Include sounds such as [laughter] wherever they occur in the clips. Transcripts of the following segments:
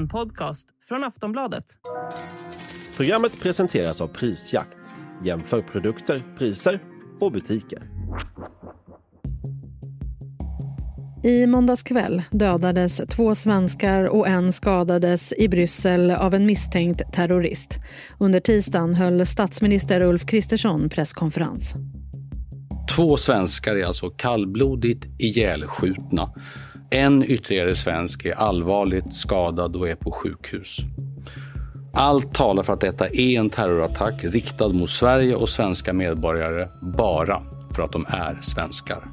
En podcast från Aftonbladet. Programmet presenteras av Prisjakt. Jämför produkter, priser och butiker. I måndags kväll dödades två svenskar och en skadades i Bryssel av en misstänkt terrorist. Under tisdagen höll statsminister Ulf Kristersson presskonferens. Två svenskar är alltså kallblodigt ihjälskjutna. En ytterligare svensk är allvarligt skadad och är på sjukhus. Allt talar för att detta är en terrorattack riktad mot Sverige och svenska medborgare bara för att de är svenskar.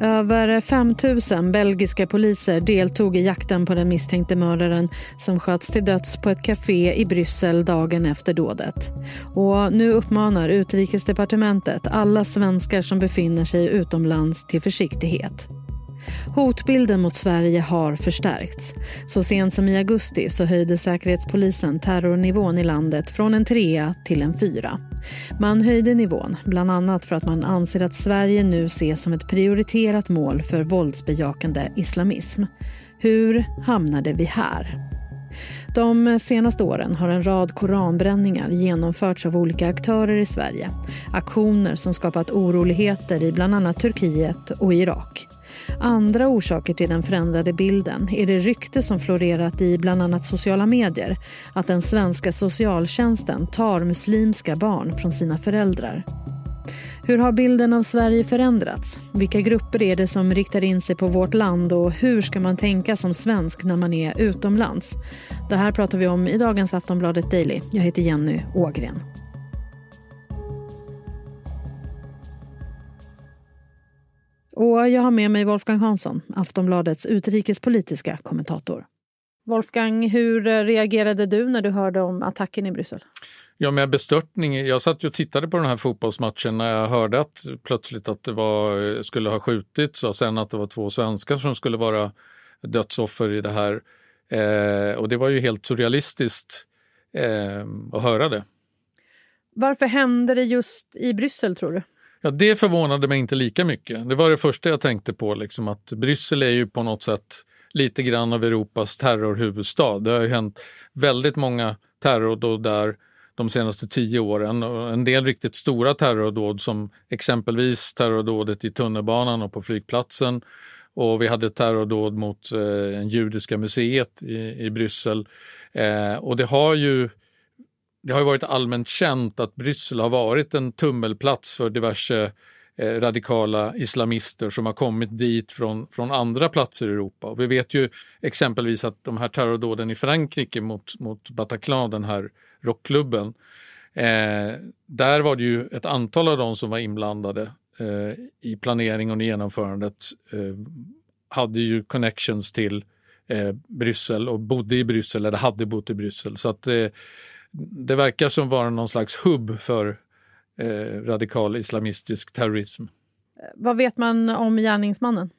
Över 5 000 belgiska poliser deltog i jakten på den misstänkte mördaren som sköts till döds på ett café i Bryssel dagen efter dådet. Och nu uppmanar utrikesdepartementet alla svenskar som befinner sig utomlands till försiktighet. Hotbilden mot Sverige har förstärkts. Så sent som i augusti så höjde Säkerhetspolisen terrornivån i landet från en trea till en fyra. Man höjde nivån bland annat för att man anser att Sverige nu ses som ett prioriterat mål för våldsbejakande islamism. Hur hamnade vi här? De senaste åren har en rad koranbränningar genomförts av olika aktörer i Sverige. Aktioner som skapat oroligheter i bland annat Turkiet och Irak. Andra orsaker till den förändrade bilden är det rykte som florerat i bland annat sociala medier att den svenska socialtjänsten tar muslimska barn från sina föräldrar. Hur har bilden av Sverige förändrats? Vilka grupper är det som riktar in sig på vårt land och hur ska man tänka som svensk när man är utomlands? Det här pratar vi om i dagens Aftonbladet Daily. Jag heter Jenny Ågren. Och jag har med mig Wolfgang Hansson, Aftonbladets utrikespolitiska kommentator. Wolfgang, hur reagerade du när du hörde om attacken i Bryssel? Ja, med bestörtning. Jag satt och tittade på den här fotbollsmatchen när jag hörde att plötsligt att det var, skulle ha skjutits och sen att det var två svenskar som skulle vara dödsoffer i det här. Eh, och det var ju helt surrealistiskt eh, att höra det. Varför hände det just i Bryssel tror du? Ja, det förvånade mig inte lika mycket. Det var det första jag tänkte på, liksom att Bryssel är ju på något sätt lite grann av Europas terrorhuvudstad. Det har ju hänt väldigt många terrordåd där de senaste tio åren. En del riktigt stora terrordåd som exempelvis terrordådet i tunnelbanan och på flygplatsen. Och vi hade terrordåd mot eh, Judiska museet i, i Bryssel. Eh, och det har ju det har varit allmänt känt att Bryssel har varit en tummelplats för diverse eh, radikala islamister som har kommit dit från, från andra platser i Europa. Och vi vet ju exempelvis att de här terrordåden i Frankrike mot, mot Bataclan, den här rockklubben, eh, där var det ju ett antal av dem som var inblandade eh, i planeringen och genomförandet eh, hade ju connections till eh, Bryssel och bodde i Bryssel eller hade bott i Bryssel. Så att eh, det verkar som vara någon slags hubb för eh, radikal islamistisk terrorism. Vad vet man om gärningsmannen?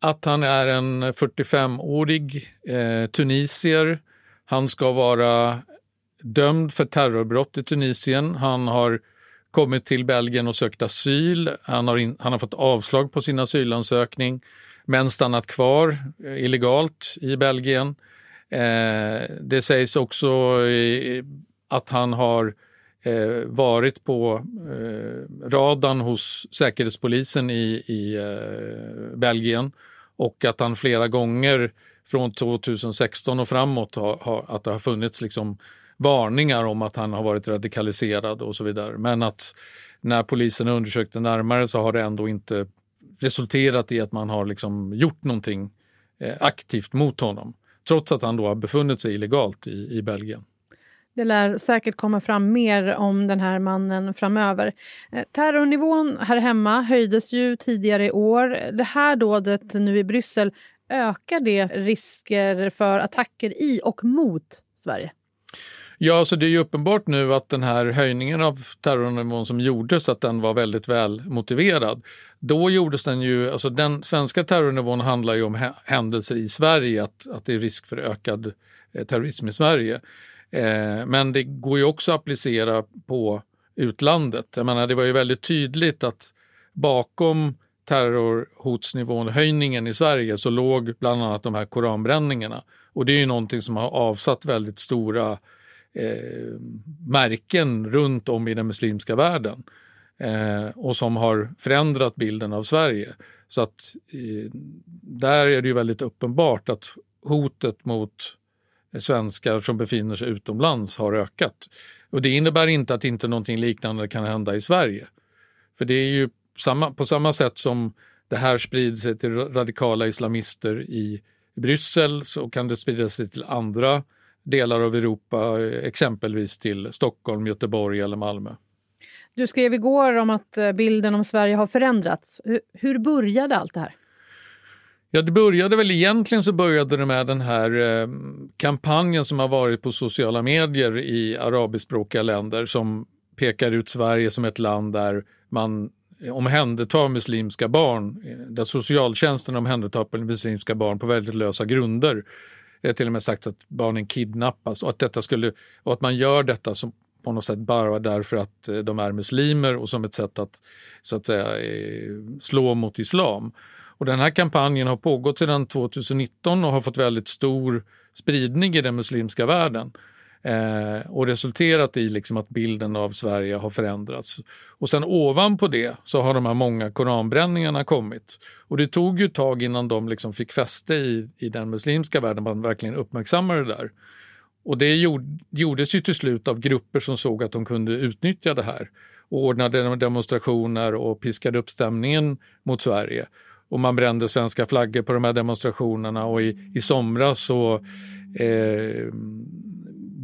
Att han är en 45-årig eh, tunisier. Han ska vara dömd för terrorbrott i Tunisien. Han har kommit till Belgien och sökt asyl. Han har, in, han har fått avslag på sin asylansökning men stannat kvar eh, illegalt i Belgien. Eh, det sägs också att han har eh, varit på eh, radarn hos Säkerhetspolisen i, i eh, Belgien och att han flera gånger från 2016 och framåt har, har, att det har funnits liksom varningar om att han har varit radikaliserad och så vidare. Men att när polisen undersökte närmare så har det ändå inte resulterat i att man har liksom gjort någonting eh, aktivt mot honom trots att han då har befunnit sig illegalt i, i Belgien. Det lär säkert komma fram mer om den här mannen framöver. Eh, terrornivån här hemma höjdes ju tidigare i år. Det här dådet nu i Bryssel, ökar det risker för attacker i och mot Sverige? Ja, så det är ju uppenbart nu att den här höjningen av terrornivån som gjordes, att den var väldigt väl motiverad. Då gjordes den ju, alltså den svenska terrornivån handlar ju om händelser i Sverige, att, att det är risk för ökad eh, terrorism i Sverige. Eh, men det går ju också att applicera på utlandet. Jag menar, det var ju väldigt tydligt att bakom terrorhotsnivån, höjningen i Sverige, så låg bland annat de här koranbränningarna. Och det är ju någonting som har avsatt väldigt stora eh, märken runt om i den muslimska världen eh, och som har förändrat bilden av Sverige. Så att eh, där är det ju väldigt uppenbart att hotet mot svenskar som befinner sig utomlands har ökat. Och det innebär inte att inte någonting liknande kan hända i Sverige. För det är ju samma, på samma sätt som det här sprider sig till radikala islamister i Bryssel så kan det sprida sig till andra delar av Europa, exempelvis till Stockholm, Göteborg eller Malmö. Du skrev igår om att eh, bilden om Sverige har förändrats. Hur började allt det här? Ja, det började väl egentligen så började det med den här eh, kampanjen som har varit på sociala medier i arabiskspråkiga länder som pekar ut Sverige som ett land där man omhändertar muslimska barn, där socialtjänsten omhändertar muslimska barn på väldigt lösa grunder. Det är till och med sagt att barnen kidnappas och att, detta skulle, och att man gör detta som på något sätt bara därför att eh, de är muslimer och som ett sätt att, så att säga, eh, slå mot islam. Och den här kampanjen har pågått sedan 2019 och har fått väldigt stor spridning i den muslimska världen eh, och resulterat i liksom att bilden av Sverige har förändrats. Och sen ovanpå det så har de här många koranbränningarna kommit. Och det tog ju ett tag innan de liksom fick fäste i, i den muslimska världen, man verkligen uppmärksammade det där. Och det gjordes ju till slut av grupper som såg att de kunde utnyttja det här och ordnade demonstrationer och piskade upp stämningen mot Sverige. Och man brände svenska flaggor på de här demonstrationerna och i, i somras så eh,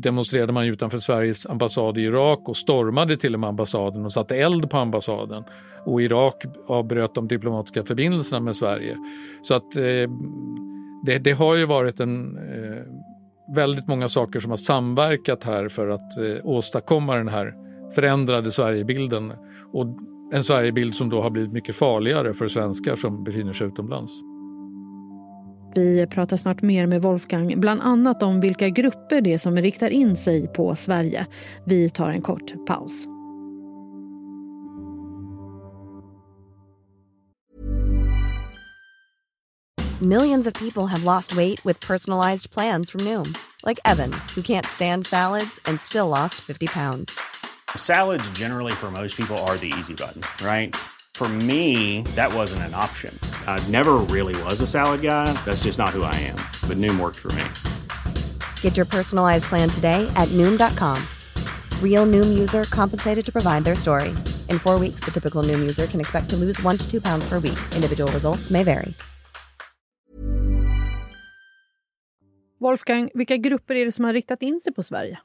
demonstrerade man utanför Sveriges ambassad i Irak och stormade till och med ambassaden och satte eld på ambassaden. Och Irak avbröt de diplomatiska förbindelserna med Sverige. Så att eh, det, det, har ju varit en eh, väldigt många saker som har samverkat här för att eh, åstadkomma den här förändrade Sverigebilden. Och en Sverigebild som då har blivit mycket farligare för svenskar som befinner sig utomlands. Vi pratar snart mer med Wolfgang, bland annat om vilka grupper det är som riktar in sig på Sverige. Vi tar en kort paus. Millions of people have lost weight with personalized plans from Noom. Like Evan, who can't stand salads and still lost 50 pounds. Salads generally for most people are the easy button, right? For me, that wasn't an option. I never really was a salad guy. That's just not who I am. But Noom worked for me. Get your personalized plan today at Noom.com. Real Noom user compensated to provide their story. In four weeks, the typical Noom user can expect to lose one to two pounds per week. Individual results may vary. Wolfgang, vilka grupper är det som har riktat in sig på Sverige?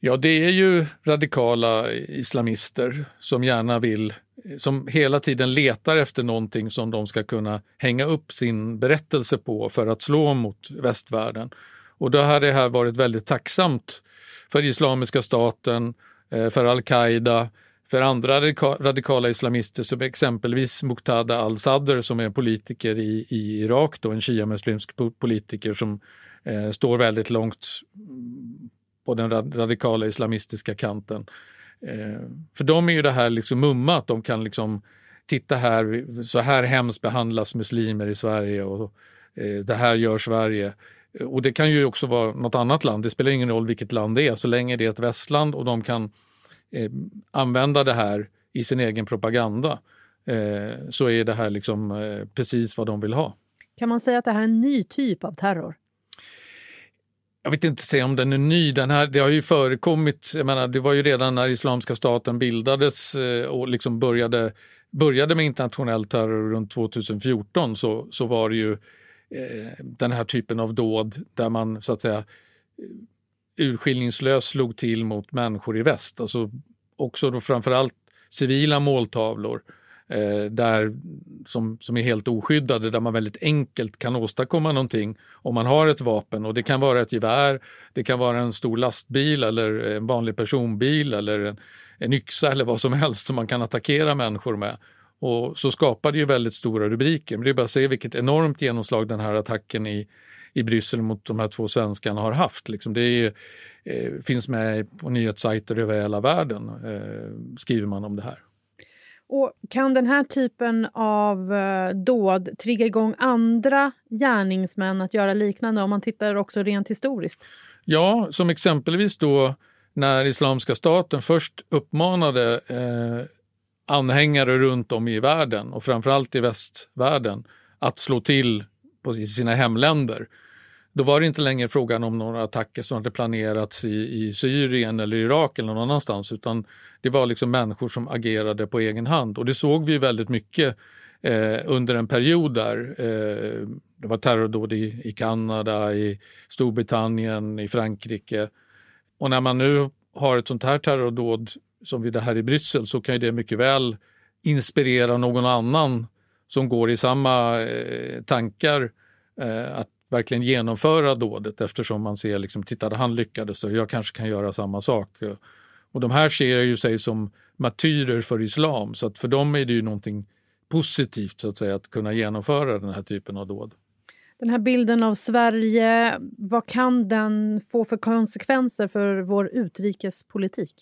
Ja, det är ju radikala islamister som gärna vill Eh, som hela tiden letar efter någonting som de ska kunna hänga upp sin berättelse på för att slå mot västvärlden. Och då har det här varit väldigt tacksamt för Islamiska staten, eh, för al-Qaida, för andra radikala islamister som exempelvis Muqtada al-Sadr som är politiker i, i Irak, då, en shia-muslimsk politiker som eh, står väldigt långt mm, på den radikala islamistiska kanten. Eh, för dem är ju det här liksom mumma, att de kan liksom titta här, så här hemskt behandlas muslimer i Sverige och eh, det här gör Sverige. Eh, och det kan ju också vara något annat land, det spelar ingen roll vilket land det är, så länge det är ett västland och de kan eh, använda det här i sin egen propaganda eh, så är det här liksom eh, precis vad de vill ha. Kan man säga att det här är en ny typ av terror? Jag vet inte säga om den är ny. Den här, det har ju förekommit, jag menar, det var ju redan när Islamiska staten bildades eh, och liksom började, började med internationell terror runt 2014 så, så var det ju eh, den här typen av dåd där man så att säga eh, urskillningslöst slog till mot människor i väst. Alltså också då framförallt civila måltavlor eh, där, som, som är helt oskyddade, där man väldigt enkelt kan åstadkomma någonting om man har ett vapen. Och Det kan vara ett gevär, det kan vara en stor lastbil eller en vanlig personbil eller en, en yxa eller vad som helst som man kan attackera människor med. Och så skapar det ju väldigt stora rubriker. Men det är bara att se vilket enormt genomslag den här attacken i, i Bryssel mot de här två svenskarna har haft. Liksom det är, eh, finns med på nyhetssajter över hela världen, eh, skriver man om det här. Och kan den här typen av eh, dåd trigga igång andra gärningsmän att göra liknande om man tittar också rent historiskt? Ja, som exempelvis då när Islamiska staten först uppmanade eh, anhängare runt om i världen och framförallt i västvärlden att slå till på sina hemländer. Då var det inte längre frågan om några attacker som hade planerats i, i Syrien eller Irak eller någon annanstans utan det var liksom människor som agerade på egen hand och det såg vi väldigt mycket eh, under en period där. Eh, det var terrordåd i, i Kanada, i Storbritannien, i Frankrike. Och när man nu har ett sånt här terrordåd som vi det här i Bryssel så kan det mycket väl inspirera någon annan som går i samma eh, tankar eh, att verkligen genomföra dådet eftersom man ser liksom, tittade han lyckades så jag kanske kan göra samma sak. Och de här ser ju sig som martyrer för islam så att för dem är det ju någonting positivt så att säga att kunna genomföra den här typen av dåd. Den här bilden av Sverige, vad kan den få för konsekvenser för vår utrikespolitik?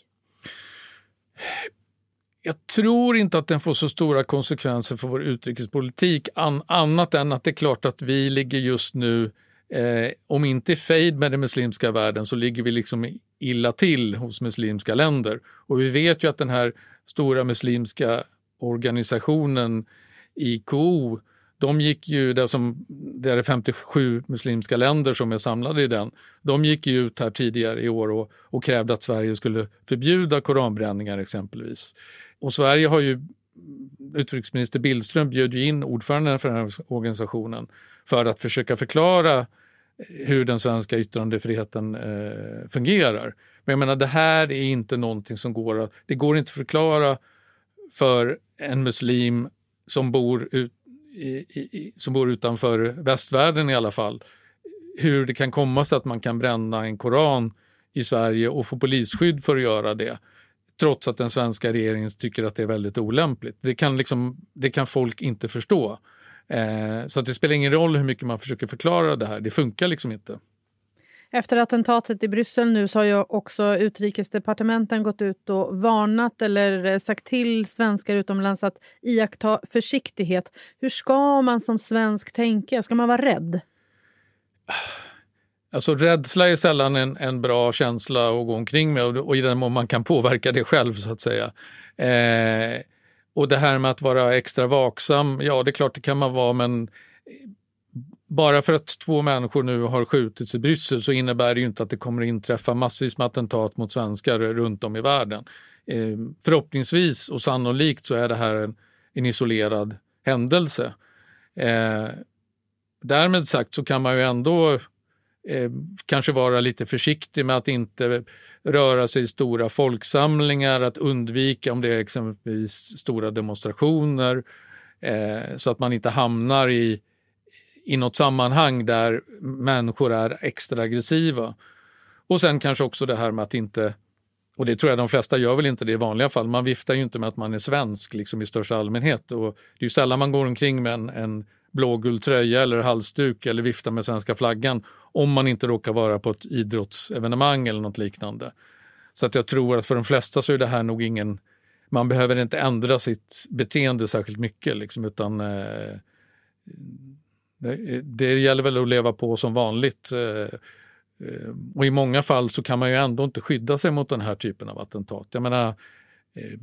Jag tror inte att den får så stora konsekvenser för vår utrikespolitik an, annat än att det är klart att vi ligger just nu, eh, om inte i fejd med den muslimska världen så ligger vi liksom illa till hos muslimska länder. Och vi vet ju att den här stora muslimska organisationen IKO de gick ju, det, som, det är 57 muslimska länder som är samlade i den, de gick ju ut här tidigare i år och, och krävde att Sverige skulle förbjuda koranbränningar exempelvis. Och Sverige har ju, utrikesminister Billström bjöd in ordföranden för den här organisationen för att försöka förklara eh, hur den svenska yttrandefriheten eh, fungerar. Men jag menar, det här är inte någonting som går att, det går inte att förklara för en muslim som bor ut, i, i, som bor utanför västvärlden i alla fall, hur det kan komma sig att man kan bränna en koran i Sverige och få polisskydd för att göra det trots att den svenska regeringen tycker att det är väldigt olämpligt. Det kan, liksom, det kan folk inte förstå. Eh, så att det spelar ingen roll hur mycket man försöker förklara det här, det funkar liksom inte. Efter attentatet i Bryssel nu så har ju också utrikesdepartementen gått ut och varnat eller sagt till svenskar utomlands att iaktta försiktighet. Hur ska man som svensk tänka? Ska man vara rädd? [sighs] Alltså rädsla är sällan en, en bra känsla att gå omkring med och, och i den mån man kan påverka det själv så att säga. Eh, och det här med att vara extra vaksam, ja det är klart det kan man vara men bara för att två människor nu har skjutits i Bryssel så innebär det ju inte att det kommer att inträffa massvis med attentat mot svenskar runt om i världen. Eh, förhoppningsvis och sannolikt så är det här en, en isolerad händelse. Eh, därmed sagt så kan man ju ändå eh, kanske vara lite försiktig med att inte röra sig i stora folksamlingar, att undvika om det är exempelvis stora demonstrationer eh, så att man inte hamnar i i något sammanhang där människor är extra aggressiva. Och sen kanske också det här med att inte, och det tror jag de flesta gör väl inte det i vanliga fall, man viftar ju inte med att man är svensk liksom i största allmänhet. Och det är ju sällan man går omkring med en, en blågul tröja eller halsduk eller viftar med svenska flaggan om man inte råkar vara på ett idrottsevenemang eller något liknande. Så att jag tror att för de flesta så är det här nog ingen, man behöver inte ändra sitt beteende särskilt mycket liksom, utan eh, det, det gäller väl att leva på som vanligt. Eh, eh och i många fall så kan man ju ändå inte skydda sig mot den här typen av attentat. Jag menar, eh,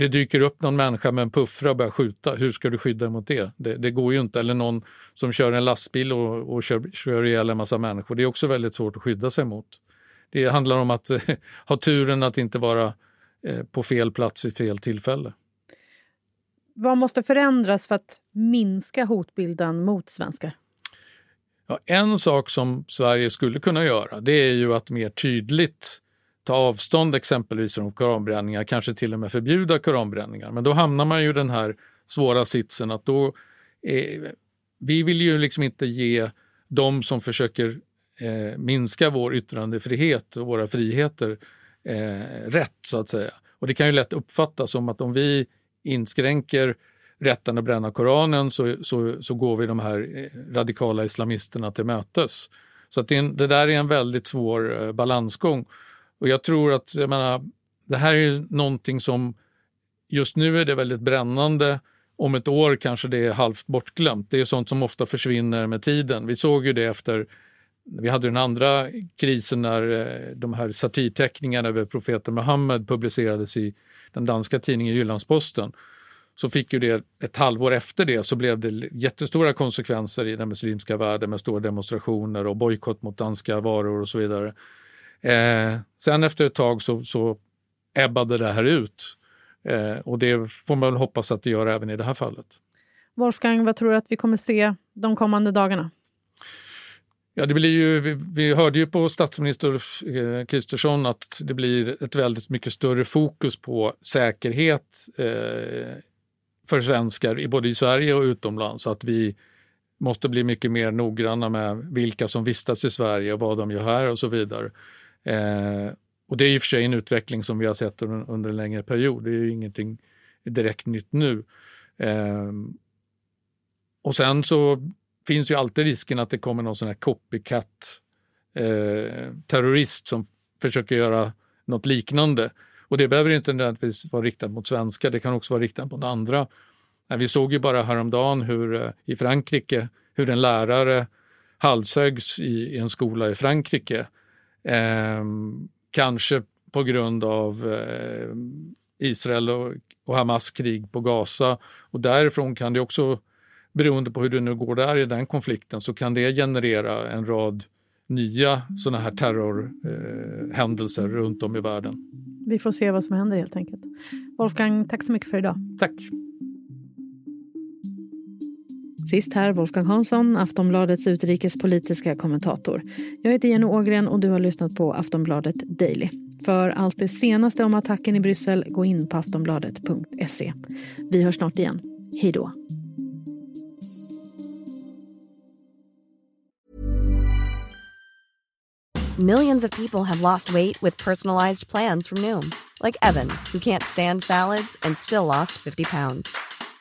det dyker upp någon människa med en puffra och börjar skjuta. Hur ska du skydda dig mot det? det? det? går ju inte. Eller någon som kör en lastbil och, och kör, kör ihjäl en massa människor. Det är också väldigt svårt att skydda sig mot. Det handlar om att [laughs] ha turen att inte vara på fel plats vid fel tillfälle. Vad måste förändras för att minska hotbilden mot svenskar? Ja, en sak som Sverige skulle kunna göra det är ju att mer tydligt ta avstånd exempelvis från koranbränningar, kanske till och med förbjuda koranbränningar. Men då hamnar man ju i den här svåra sitsen att då eh, vi vill ju liksom inte ge de som försöker eh, minska vår yttrandefrihet och våra friheter eh, rätt så att säga. Och det kan ju lätt uppfattas som att om vi inskränker rätten att bränna Koranen så, så, så går vi de här eh, radikala islamisterna till mötes. Så att det, det där är en väldigt svår eh, balansgång. Och jag tror att, jag menar, det här är någonting som just nu är det väldigt brännande. Om ett år kanske det är halvt bortglömt. Det är sånt som ofta försvinner med tiden. Vi såg ju det efter vi hade den andra krisen när eh, de här satirteckningarna över profeten Muhammed publicerades i den danska tidningen Jyllandsposten. Så fick ju det ett halvår efter det så blev det jättestora konsekvenser i den muslimska världen med stora demonstrationer och bojkott mot danska varor och så vidare. Eh, sen efter ett tag så, så ebbade det här ut eh, och det får man väl hoppas att det gör även i det här fallet. Wolfgang, vad tror du att vi kommer se de kommande dagarna? Ja, det blir ju, vi, vi hörde ju på statsminister eh, Kristersson att det blir ett väldigt mycket större fokus på säkerhet eh, för svenskar både i Sverige och utomlands. Att vi måste bli mycket mer noggranna med vilka som vistas i Sverige och vad de gör här och så vidare. Eh, och det är i och för sig en utveckling som vi har sett under, under en längre period. Det är ju ingenting direkt nytt nu. Eh, och sen så finns ju alltid risken att det kommer någon sån här copycat eh, terrorist som försöker göra något liknande. Och det behöver inte nödvändigtvis vara riktat mot svenskar, det kan också vara riktat mot andra. Eh, vi såg ju bara häromdagen hur eh, i Frankrike hur en lärare halshöggs i, i en skola i Frankrike. Eh, kanske på grund av eh, Israel och, och Hamas krig på Gaza. Och därifrån kan det också beroende på hur det nu går där i den konflikten så kan det generera en rad nya sådana här terrorhändelser eh, runt om i världen. Vi får se vad som händer helt enkelt. Wolfgang, tack så mycket för idag. Tack. Sist här Wolfgang Hansson, Aftonbladets utrikespolitiska kommentator. Jag heter Jenny Ågren och du har lyssnat på Aftonbladet Daily. För allt det senaste om attacken i Bryssel, gå in på aftonbladet.se. Vi hörs snart igen. Hej då. Millions of people have lost weight with personalized plans from Noom. Like Evan, who can't stand salads and still lost 50 pounds.